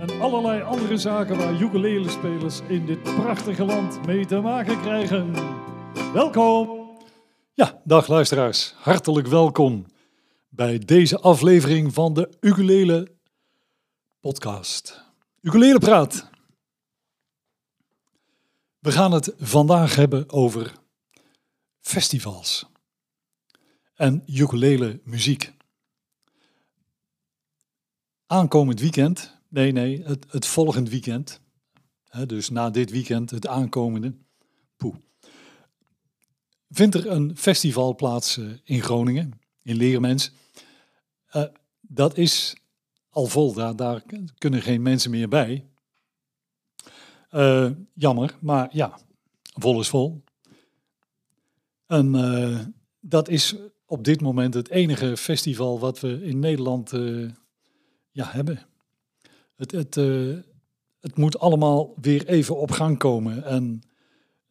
en allerlei andere zaken waar ukulele-spelers in dit prachtige land mee te maken krijgen. Welkom! Ja, dag luisteraars, hartelijk welkom bij deze aflevering van de Ukulele Podcast. Ukulele Praat. We gaan het vandaag hebben over festivals en ukulele muziek. Aankomend weekend Nee, nee, het, het volgend weekend. Hè, dus na dit weekend, het aankomende. Poeh. Vindt er een festival plaats uh, in Groningen, in Leermens. Uh, dat is al vol, daar, kunnen geen mensen meer bij. Uh, jammer, maar ja, vol is vol. En dat is op dit moment het enige festival wat we in Nederland ja, hebben het, het, uh, het moet allemaal weer even op gang komen. En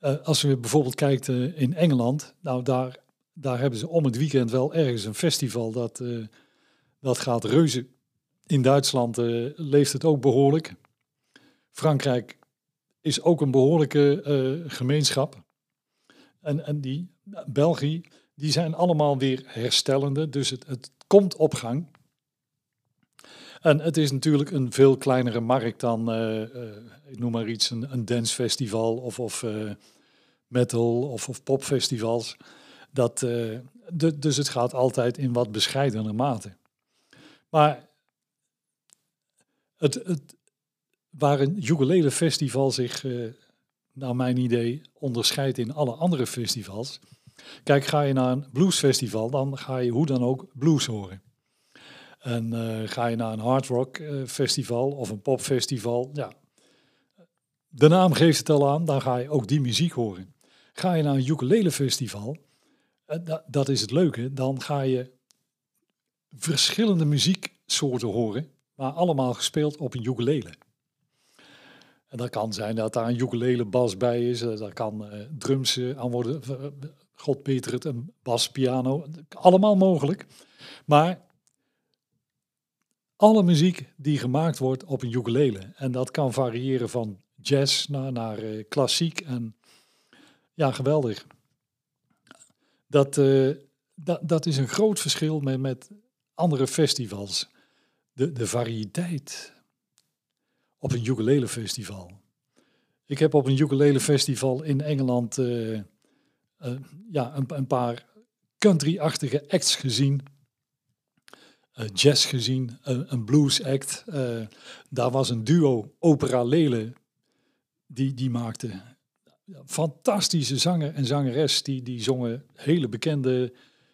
uh, als je bijvoorbeeld kijkt uh, in Engeland, nou daar, daar hebben ze om het weekend wel ergens een festival dat, dat gaat reuzen. In Duitsland leeft het ook behoorlijk. Frankrijk is ook een behoorlijke gemeenschap. En, en die België, die zijn allemaal weer herstellende. Dus het, het komt op gang. En het is natuurlijk een veel kleinere markt dan, uh, uh, ik noem maar iets, een, een dancefestival of, of uh, metal of, of popfestivals. Dat, dus het gaat altijd in wat bescheidener mate. Maar het, het, waar een ukulele festival zich, naar mijn idee, onderscheidt in alle andere festivals. Kijk, ga je naar een bluesfestival, dan ga je hoe dan ook blues horen. En uh, ga je naar een hard rock uh, festival of een popfestival, ja, de naam geeft het al aan, dan ga je ook die muziek horen. Ga je naar een ukulele festival, uh, da dat is het leuke, dan ga je verschillende muzieksoorten horen, maar allemaal gespeeld op een ukulele. En dat kan zijn dat daar een ukulele bas bij is, daar kan drums aan worden, god beter het, een baspiano, allemaal mogelijk. Maar alle muziek die gemaakt wordt op een ukulele. En dat kan variëren van jazz naar, naar uh, klassiek. En ja, geweldig. Dat, uh, dat, dat is een groot verschil met, met andere festivals. De, de variëteit op een ukulele festival. Ik heb op een ukulele festival in Engeland uh, ja, een, een paar country-achtige acts gezien jazz gezien, uh, een blues act. Uh, daar was een duo, Opera Lele, die, die maakte fantastische zanger en zangeres. Die, die zongen hele bekende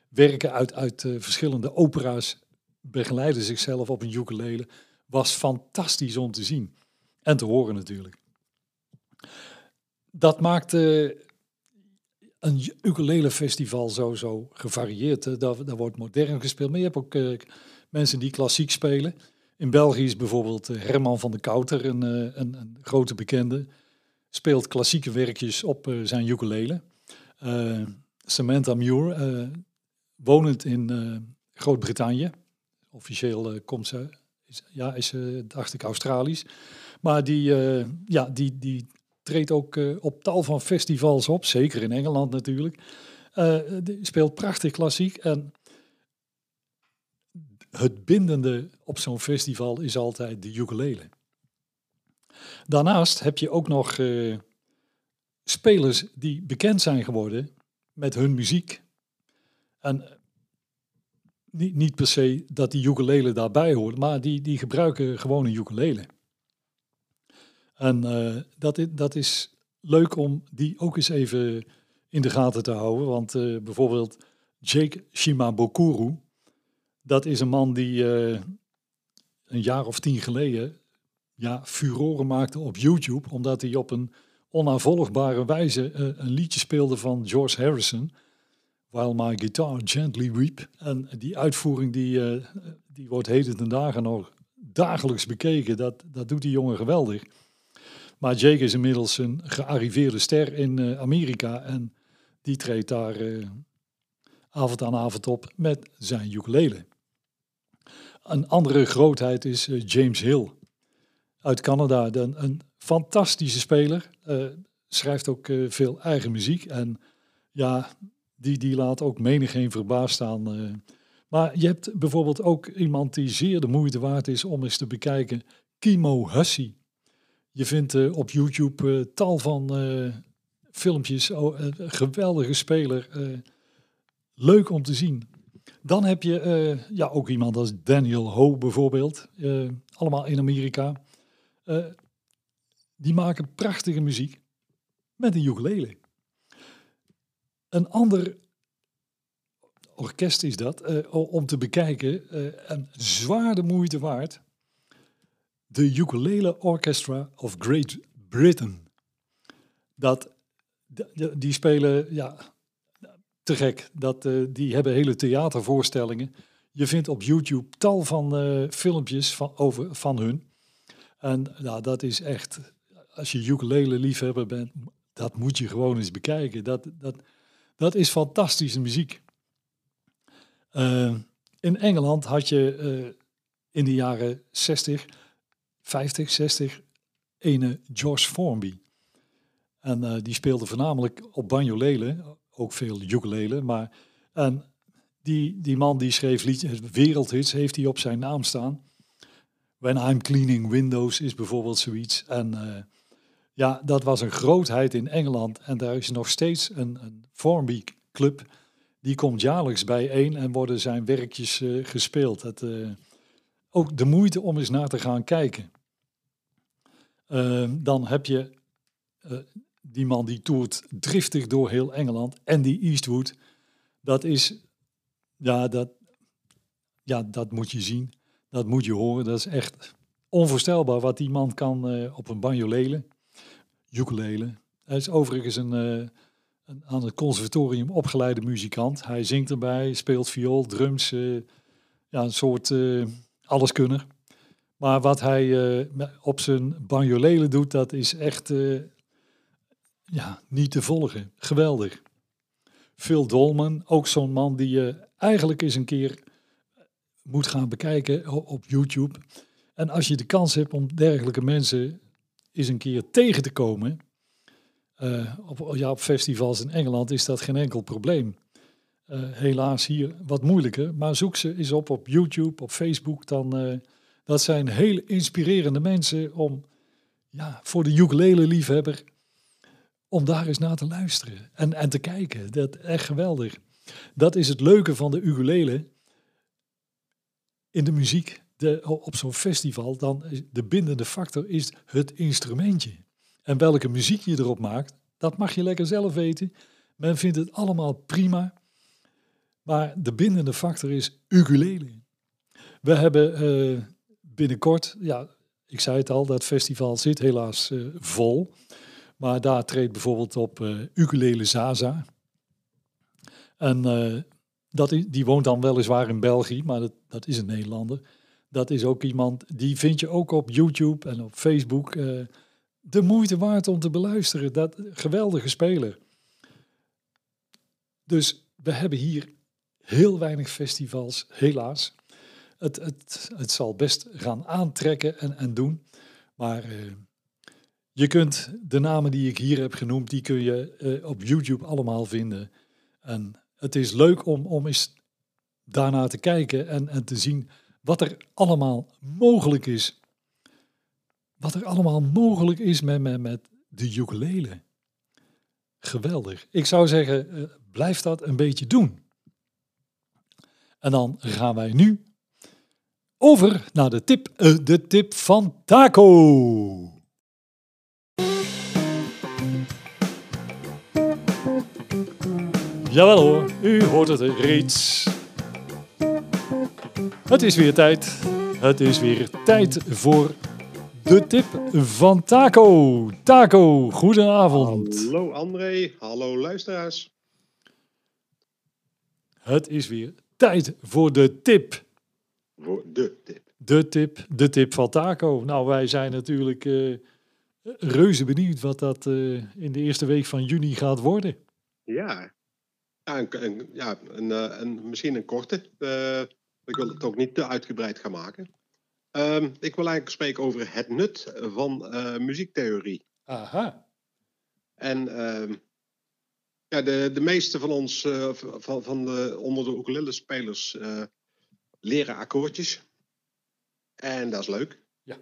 werken uit, uit verschillende opera's, begeleiden zichzelf op een ukulele. Was fantastisch om te zien en te horen natuurlijk. Dat maakte een ukulele festival zo, zo gevarieerd. Daar wordt modern gespeeld, maar je hebt ook mensen die klassiek spelen. In België is bijvoorbeeld eh, Herman van de Kouter, een, eh, een, een grote bekende, speelt klassieke werkjes op eh, zijn ukulele. Samantha Muir, wonend in Groot-Brittannië. Officieel komt ze, is, ja, is ze, dacht ik, Australisch. Maar die, ja, die, die treedt ook op tal van festivals op, zeker in Engeland natuurlijk. speelt prachtig klassiek en het bindende op zo'n festival is altijd de ukulele. Daarnaast heb je ook nog uh, spelers die bekend zijn geworden met hun muziek. En eh, niet, niet per se dat die ukulele daarbij hoort, maar die, die gebruiken gewoon een ukulele. En uh, dat, is, dat is leuk om die ook eens even in de gaten te houden. Want bijvoorbeeld Jake Shimabukuro, dat is een man die uh, een jaar of tien geleden ja, furoren maakte op YouTube, omdat hij op een onnavolgbare wijze eh, een liedje speelde van George Harrison, While My Guitar Gently Weep. En die uitvoering die, eh, die wordt heden ten dagen nog dagelijks bekeken. Dat, dat doet die jongen geweldig. Maar Jake is inmiddels een gearriveerde ster in eh, Amerika en die treedt daar avond aan avond op met zijn ukulele. Een andere grootheid is James Hill uit Canada. Een, een fantastische speler. Uh, schrijft ook uh, veel eigen muziek. En ja, die, die laat ook menigeen verbaasd staan. Maar je hebt bijvoorbeeld ook iemand die zeer de moeite waard is om eens te bekijken. Kimo Hussey. Je vindt op YouTube tal van filmpjes. Oh, geweldige speler. leuk om te zien. Dan heb je ja, ook iemand als Daniel Ho bijvoorbeeld. allemaal in Amerika. Uh, die maken prachtige muziek met een ukulele. Een ander orkest is dat, om te bekijken, en zwaar de moeite waard. De Ukulele Orchestra of Great Britain. Dat, die spelen, ja, te gek. Dat, uh, die hebben hele theatervoorstellingen. Je vindt op YouTube tal van filmpjes van, over, van hun. En nou, dat is echt, als je ukulele liefhebber bent, dat moet je gewoon eens bekijken. Dat, dat, dat is fantastische muziek. Uh, in Engeland had je in de jaren 60, 50, 60 ene George Formby. En die speelde voornamelijk op banjolele, ook veel ukulele. Maar en die, die man die schreef liedjes, wereldhits, heeft hij op zijn naam staan. When I'm Cleaning Windows is bijvoorbeeld zoiets. En uh, ja, dat was een grootheid in Engeland. En daar is nog steeds een, een Formby Club. Die komt jaarlijks bijeen en worden zijn werkjes uh, gespeeld. Uh, ook de moeite om eens naar te gaan kijken. Ehm, dan heb je die man die toert driftig door heel Engeland. Andy Eastwood. Dat is, ja, dat, ja, dat moet je zien. Dat moet je horen. Dat is echt onvoorstelbaar wat die man kan uh, op een banjolele, ukulele. Hij is overigens een, uh, een, aan het conservatorium opgeleide muzikant. Hij zingt erbij, speelt viool, drums, uh, ja, een soort alleskunner. Maar wat hij op zijn banjolele doet, dat is echt ja, niet te volgen. Geweldig. Phil Dolman, ook zo'n man die je eigenlijk eens een keer moet gaan bekijken op YouTube. En als je de kans hebt om dergelijke mensen eens een keer tegen te komen, uh, op, ja, op festivals in Engeland is dat geen enkel probleem. Uh, helaas hier wat moeilijker, maar zoek ze eens op op YouTube, op Facebook. Dan, uh, dat zijn hele inspirerende mensen om, ja, voor de ukulele-liefhebber, om daar eens naar te luisteren en, en te kijken. Dat echt geweldig. Dat is het leuke van de ukulele in de muziek de, op zo'n festival, dan de bindende factor is het instrumentje. En welke muziek je erop maakt, dat mag je lekker zelf weten. Men vindt het allemaal prima. Maar de bindende factor is ukulele. We hebben uh, binnenkort, ja, ik zei het al, dat festival zit helaas uh, vol. Maar daar treedt bijvoorbeeld op uh, Ukulele Zaza. En dat is, die woont dan weliswaar in België, maar dat, dat is een Nederlander. Dat is ook iemand, die vind je ook op YouTube en op Facebook. Uh, de moeite waard om te beluisteren. Dat geweldige speler. Dus we hebben hier heel weinig festivals, helaas. Het, het, het zal best gaan aantrekken en, en doen. Maar je kunt de namen die ik hier heb genoemd, die kun je uh, op YouTube allemaal vinden. En het is leuk om, om eens daarna te kijken en, en te zien wat er allemaal mogelijk is. Wat er allemaal mogelijk is met, met, met de ukulele. Geweldig. Ik zou zeggen, uh, blijf dat een beetje doen. En dan gaan wij nu over naar de tip, uh, de tip van Taco. Jawel hoor, u hoort het reeds. Het is weer tijd. Het is weer tijd voor De tip van Taco. Taco, goedenavond. Hallo André, hallo luisteraars. Het is weer tijd voor de tip. Voor de tip. De tip, de tip van Taco. Nou, wij zijn natuurlijk uh, reuze benieuwd wat dat uh, in de eerste week van juni gaat worden. Ja, ja, een, een ja een, een, misschien een korte. ik wil het ook niet te uitgebreid gaan maken. Um, ik wil eigenlijk spreken over het nut van uh, muziektheorie. Aha. En uh, ja, de, de meeste van ons, van, van de, onder de ukulele-spelers, leren akkoordjes. En dat is leuk. Ja.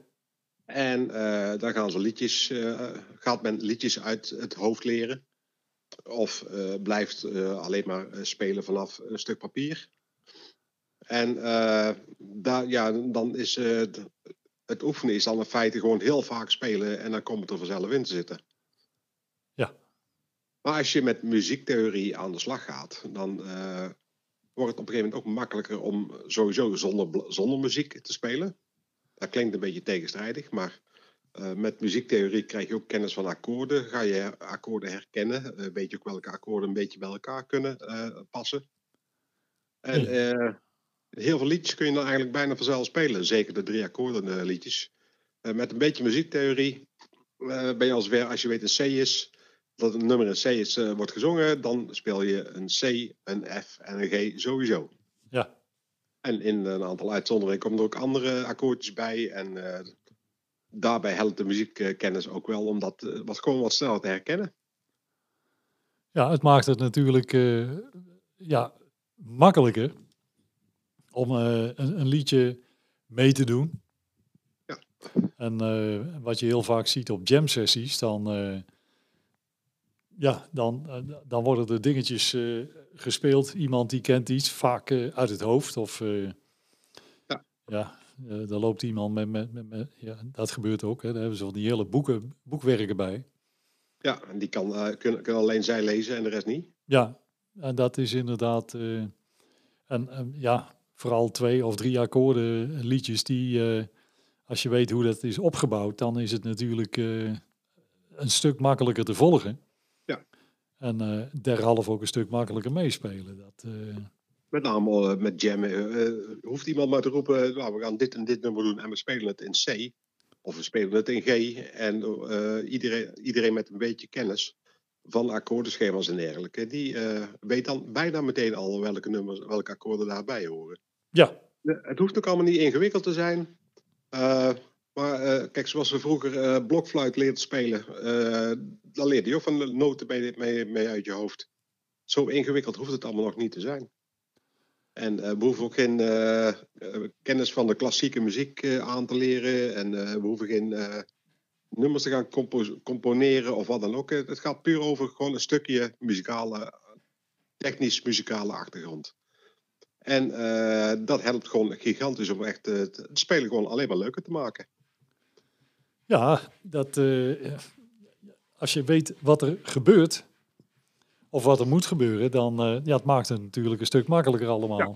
En daar gaan ze liedjes, gaat men liedjes uit het hoofd leren. Of blijft alleen maar spelen vanaf een stuk papier. En daar, ja, dan is het oefenen is dan in feite gewoon heel vaak spelen en dan komt het er vanzelf in te zitten. Ja. Maar als je met muziektheorie aan de slag gaat, dan wordt het op een gegeven moment ook makkelijker om sowieso zonder, zonder muziek te spelen. Dat klinkt een beetje tegenstrijdig, maar met muziektheorie krijg je ook kennis van akkoorden. Ga je akkoorden herkennen, weet je ook welke akkoorden een beetje bij elkaar kunnen passen. En heel veel liedjes kun je dan eigenlijk bijna vanzelf spelen. Zeker de drie akkoorden liedjes. Met een beetje muziektheorie ben je als weer, als je weet een C is, dat een nummer een C is, wordt gezongen, dan speel je een C, een F en een G sowieso. Ja. En in een aantal uitzonderingen komen er ook andere akkoordjes bij. En daarbij helpt de muziekkennis ook wel om dat wat, gewoon wat sneller te herkennen. Ja, het maakt het natuurlijk ja, makkelijker om uh, een, een, liedje mee te doen. Ja. En uh, wat je heel vaak ziet op jam sessies, dan, ja, dan, dan worden er dingetjes gespeeld. Iemand die kent iets, vaak uit het hoofd. Of ja, ja daar loopt iemand met, met, met, met, ja, dat gebeurt ook. Hè. Daar hebben ze van die hele boeken, boekwerken bij. Ja, en die kan, kunnen, kunnen alleen zij lezen en de rest niet. Ja, en dat is inderdaad. en ja, vooral twee of drie akkoorden liedjes die, als je weet hoe dat is opgebouwd, dan is het natuurlijk een stuk makkelijker te volgen. Ja. En derhalve ook een stuk makkelijker meespelen. Dat, Met name met jammen. hoeft iemand maar te roepen, nou, we gaan dit en dit nummer doen en we spelen het in C. Of we spelen het in G. En iedereen, iedereen met een beetje kennis van akkoordenschema's en dergelijke, die weet dan bijna meteen al welke nummers, welke akkoorden daarbij horen. Ja. Het hoeft ook allemaal niet ingewikkeld te zijn. Uh, maar uh, kijk, zoals we vroeger blokfluit leerden spelen, dan leerde je ook van de noten mee, mee, mee, uit je hoofd. Zo ingewikkeld hoeft het allemaal nog niet te zijn. En we hoeven ook geen kennis van de klassieke muziek aan te leren. En we hoeven geen nummers te gaan compo componeren of wat dan ook. Het gaat puur over gewoon een stukje muzikale, technisch muzikale achtergrond. En dat helpt gewoon gigantisch om echt het spelen gewoon alleen maar leuker te maken. Ja, dat, als je weet wat er gebeurt, of wat er moet gebeuren, dan ja, het maakt het natuurlijk een stuk makkelijker allemaal. Ja.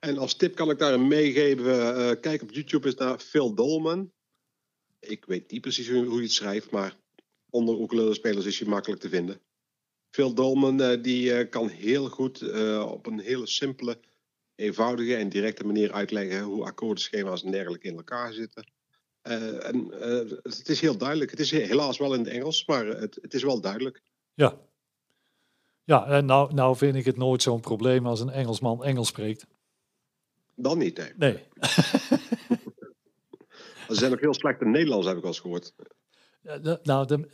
En als tip kan ik daar een meegeven. kijk op YouTube eens naar Phil Dolman. Ik weet niet precies hoe, je het schrijft, maar onder ukulele spelers is hij makkelijk te vinden. Phil Dolman uh, die kan heel goed op een hele simpele, eenvoudige en directe manier uitleggen hoe akkoordenschema's en dergelijke in elkaar zitten. en het is heel duidelijk. Het is helaas wel in het Engels, maar het, het is wel duidelijk. Ja. Ja, en nou, nou vind ik het nooit zo'n probleem als een Engelsman Engels spreekt. Dan niet, nee. Nee. Ze zijn ook heel slecht in Nederlands, heb ik al eens gehoord. Ja, nou, de,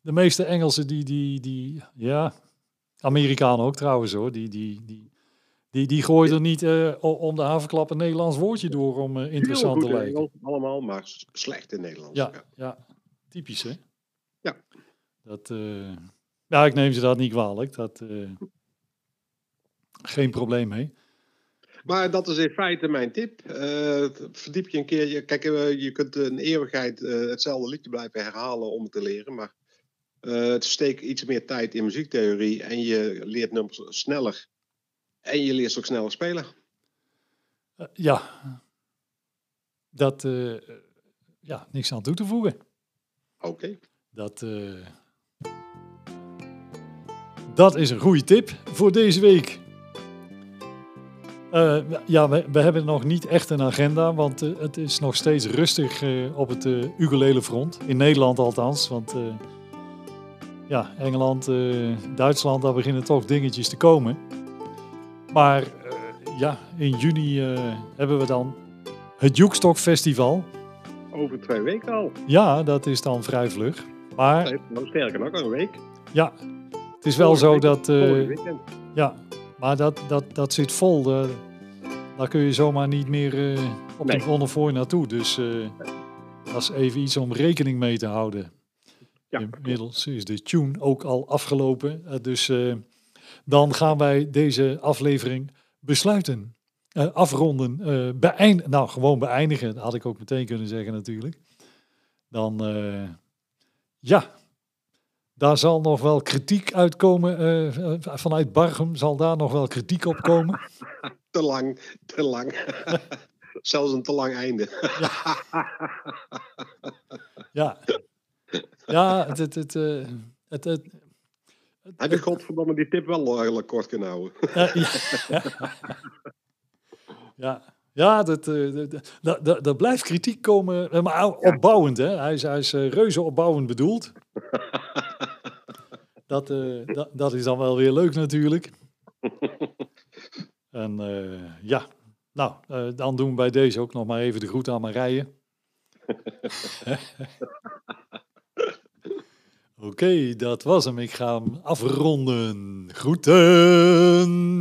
de meeste Engelsen die, die, die ja, Amerikanen ook trouwens hoor, die, die, die, die, die gooien er niet uh, om de havenklap een Nederlands woordje door om uh, interessant te lijken. Allemaal, maar slecht in Nederlands. Ja, ja. ja. typisch hè? Ja. Dat, uh, ja, ik neem ze dat niet kwalijk. Dat, geen probleem mee. Maar dat is in feite mijn tip. verdiep je een keer. Kijk, je kunt een eeuwigheid hetzelfde liedje blijven herhalen om het te leren. Maar uh, steek iets meer tijd in muziektheorie en je leert nummers sneller. En je leert ook sneller spelen. Uh, ja, dat, uh, ja, niks aan toe te voegen. Oké. Dat, eh, dat is een goede tip voor deze week. Eh, ja, we, we hebben nog niet echt een agenda, want eh, het is nog steeds rustig eh, op het uh, ukulele front. In Nederland althans, want ja, Engeland, Duitsland, daar beginnen toch dingetjes te komen. Maar ja, in juni hebben we dan het Joekstock Festival. Over twee weken al. Ja, dat is dan vrij vlug. Maar sterker nog, een week. ja, het is wel zo dat... eh. Ja, maar dat, dat, dat zit vol. Daar, daar kun je zomaar niet meer eh, op Nee. de naartoe. Dus eh, dat is even iets om rekening mee te houden. Ja, Inmiddels is de tune ook al afgelopen. Eh, dus eh, dan gaan wij deze aflevering besluiten. Eh, afronden. eh beëind nou, gewoon beëindigen. Dat had ik ook meteen kunnen zeggen natuurlijk. Dan, eh, ja, daar zal nog wel kritiek uitkomen. eh, eh, vanuit Bargem zal daar nog wel kritiek op komen. te lang, te lang. Zelfs een te lang einde. Ja, ja het, het, het, eh, het, het, Heb je godverdomme die tip wel eigenlijk kort kunnen houden? Eh, ja. ja. Ja, dat, eh, dat, dat, dat, blijft kritiek komen, eh, maar opbouwend. Hè? Hij is, hij is eh, reuze opbouwend bedoeld. Dat, eh, dat, dat is dan wel weer leuk natuurlijk. En eh, ja, nou, eh, dan doen we bij deze ook nog maar even de groet aan Marije. Oké, dat was hem. Ik ga hem afronden. Groeten!